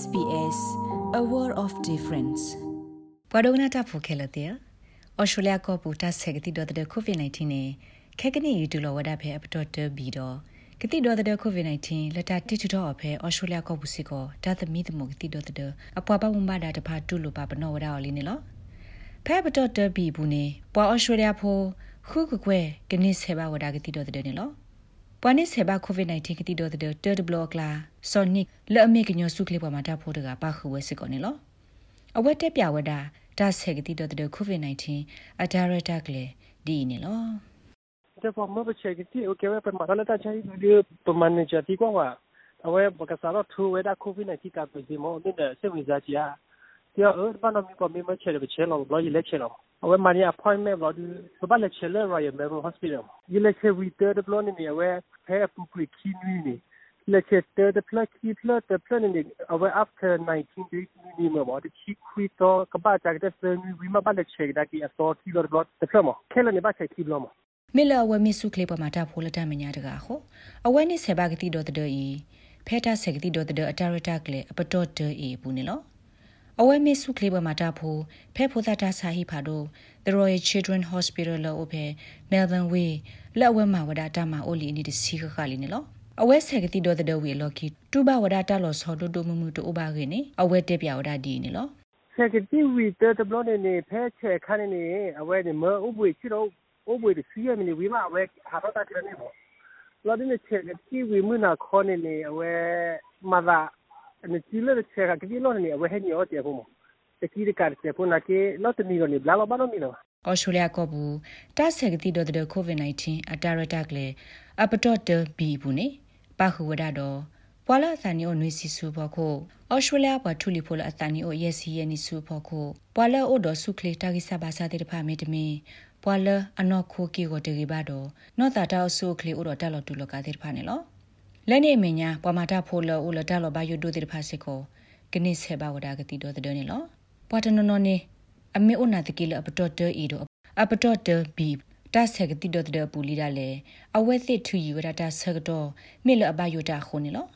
SBS a world of difference ပဒုနာတာဖိုခဲလတဲ့ဩစတြေးလျကောပူတာဆက်ကတိတော်တဲ့ COVID-19 နဲ့ခက်ကနေယူတူလောဝဒဖဲအပတော်တဘီတော့ကတိတော်တဲ့ COVID-19 လက်တာတိထတော်အဖဲဩစတြေးလျကောပူစီကောတာသမီသမုကတိတော်တဲ့အပွားပဝမ္ဘာတာတဖာတူလိုပါပနောဝဒော်လေးနေလောဖဲပတော်တဘီဘူးနေပွာဩစတြေးလျဖိုခုကကွဲကနိဆေဘဝဒကတိတော်တဲ့နေလော ပနိစေဘာကိုဗစ် -19 ကတိတော်တဲ့တဘလော့ကလာစော်နစ်လအမေကညောစုကလေးပေါ်မှာတဖို့တကပါခုဝဲစစ်ကုန်နေလို့အဝတ်တက်ပြဝတာဒါဆေကတိတော်တဲ့ကိုဗစ် -19 အဒါရတာကလေးဒီနေလို့ reforma bechegiti okewe pemarala ta chai video pemane jati kwa wa awe bakasara thu we da covid 19 ka kwisi mo ni de se wi za chi ya ti o ba no mi ko mi ma che de che lo lo yi le che lo awe mani appointment lo du so ba le chele royal memorial hospital yi le che we third the blood ni awe pay pu pu ki ni ni le che third the plot ki plot the plot ni awe after 19 days ni mo mo de chi kwi to ka ba ja de se ni we ma ba le che da ki aso ti lo blood the plot mo kele ni ba che ki blood mo မေလဝမီစုကလေးပမာတာဖိုလတမညာတကာဟောအဝဲနေဆေဘာကတိဒေါ်တဒေဤဖဲတာဆေကတိဒေါ်တဒေအတာရတာကလေအပတော်တေဤဘူးနေလော အဝဲမေစုကလေးဘမှာတာဖို့ဖဲဖိုသာတာဆာဟိဖာတို့ The Royal Children Hospital လို့အဖေ Melbourne Way လက်ဝဲမှာဝဒတာမှာအိုလီနီတစီခခလီနေလောအဝဲဆက်ကတိတော်တဲ့ဝေလော်ကီတူဘဝဒတာလောဆောဒိုဒိုမမှုတူဘာခေနေအဝဲတက်ပြဝဒဒီနေလောဆက်ကတိဝီတဲ့ဘလော့နေဖဲချေခါနေအဝဲနေမဥပွေချီတော့ဥပွေတစီရမီဝီမအဝဲဟာတော့တာတနေပေါ့လော်ဒီနေချက်ကတိဝီမနာခေါနေနေအဝဲမသာ နေချီလေချက်ကကတိလောနေအဝဲဟဲညောတဲ့ဖို့တကီးကတ်တဲ့ဖုနာကေလော့တနီရောနေဘလာလောဘာလို့မီလောဩစတြေးလျကောဘူးတာဆက်ကတိတော်တဲ့ COVID-19 အတာရတက်လေအပတော့တဘီဘူးနေပါခုဝဒတော့ပွာလာသန်နီအိုနွေစီဆူဖို့ကိုဩစတြေးလျဘထူလီဖိုလအသန်နီအိုယက်စီယနီဆူဖို့ကိုပွာလာအိုဒဆူကလေတာဂိဆာဘာစာတဲ့ဖာမီတမီပွာလာအနော်ခိုကီကိုတဂီဘာတော့နော့တာတောက်ဆူကလေအိုတော့တက်လို့တူလို့ကတဲ့ဖာနေလော လက်နေမညာပွာမာတာဖိုလအိုလတက်လို့ဘာယိုဒိုတဲ့ဖာစစ်ကိုကနိဆေဘာဝဒါကတိတော့တဲ့နေလောပွာတနော်နော်နေအမေအိုနာတကီလအပတော်တေဤတော့အပတော်တေဘီတာဆက်ကတိတော့တဲ့ပူလီဒါလေအဝဲသစ်ထူယူရတာဆက်တော့မေလအဘယိုတာခုန်နော်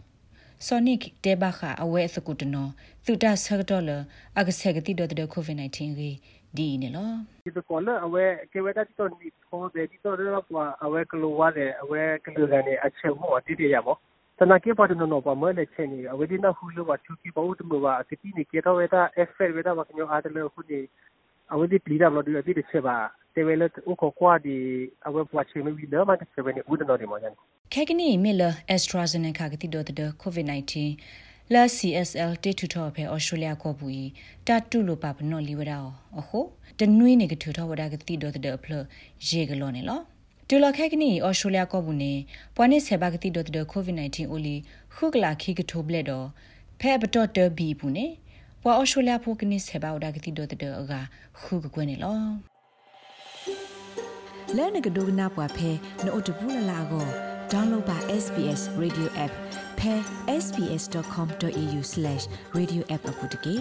ဆိုနစ်တေဘခအဝဲစကုတနော်သူတာဆက်တော့လအကဆက်ကတိတော့တဲ့ကိုဗစ် -19 ကြီး ဒီနေလောဒီကောလအဝဲကေဝဲတာတော့ဒီခေါ်တယ်ဒီတော့တော့ကွာအဝဲကလိုဝါတယ်အဝဲကလိုကနေအချက်မောတိတိရပါတနာကေပါတနော်ပါမလဲချင်နေအဝဒီနာဟူလိုဝါချူကီဘောတမဝါအတိနေကေတော့ဝဲတာအက်ဖက်ဝဲတာဝကညောအားတလို့ခုနေအဝဒီပလီဒါဘလို့ဒီအတိတစ်ချက်ပါတေဝဲလက်ဥခေါ်ကွာဒီအဝဲပွားချင်မီတော့မတ်ချက်ပဲနေဦးတော့ဒီမော်ရန်ခဲကနီမီလာ AstraZeneca ကတိတော့တဲ့ COVID-19 လာ CSL တေထူထော်ဖဲဩစတြေးလျကောပူီတာတူလိုပါဘနော်လီဝဒါအခုတနွေးနေကထူထော်ဝဒါကတိတော့တဲ့ဖလရေကလောနေလောတူလခဲကနီဩစတြေးလျကောဘူးနေပွားနေဆေဘာကတိဒိုတကိုဗစ် -19 အိုလီခုကလာခိကထိုဘလက်တော့ဖဲဘတော့တဘီဘူးနေပွာဩစတြေးလျဖိုကနီဆေဘာဝဒါကတိဒိုတအကခုကကွနေလောလဲနကဒိုနာပွားဖဲနို့တဘူးလလာကို download ပါ SBS radio app ဖဲ sbs.com.au/radioapp အပုတ်တကေ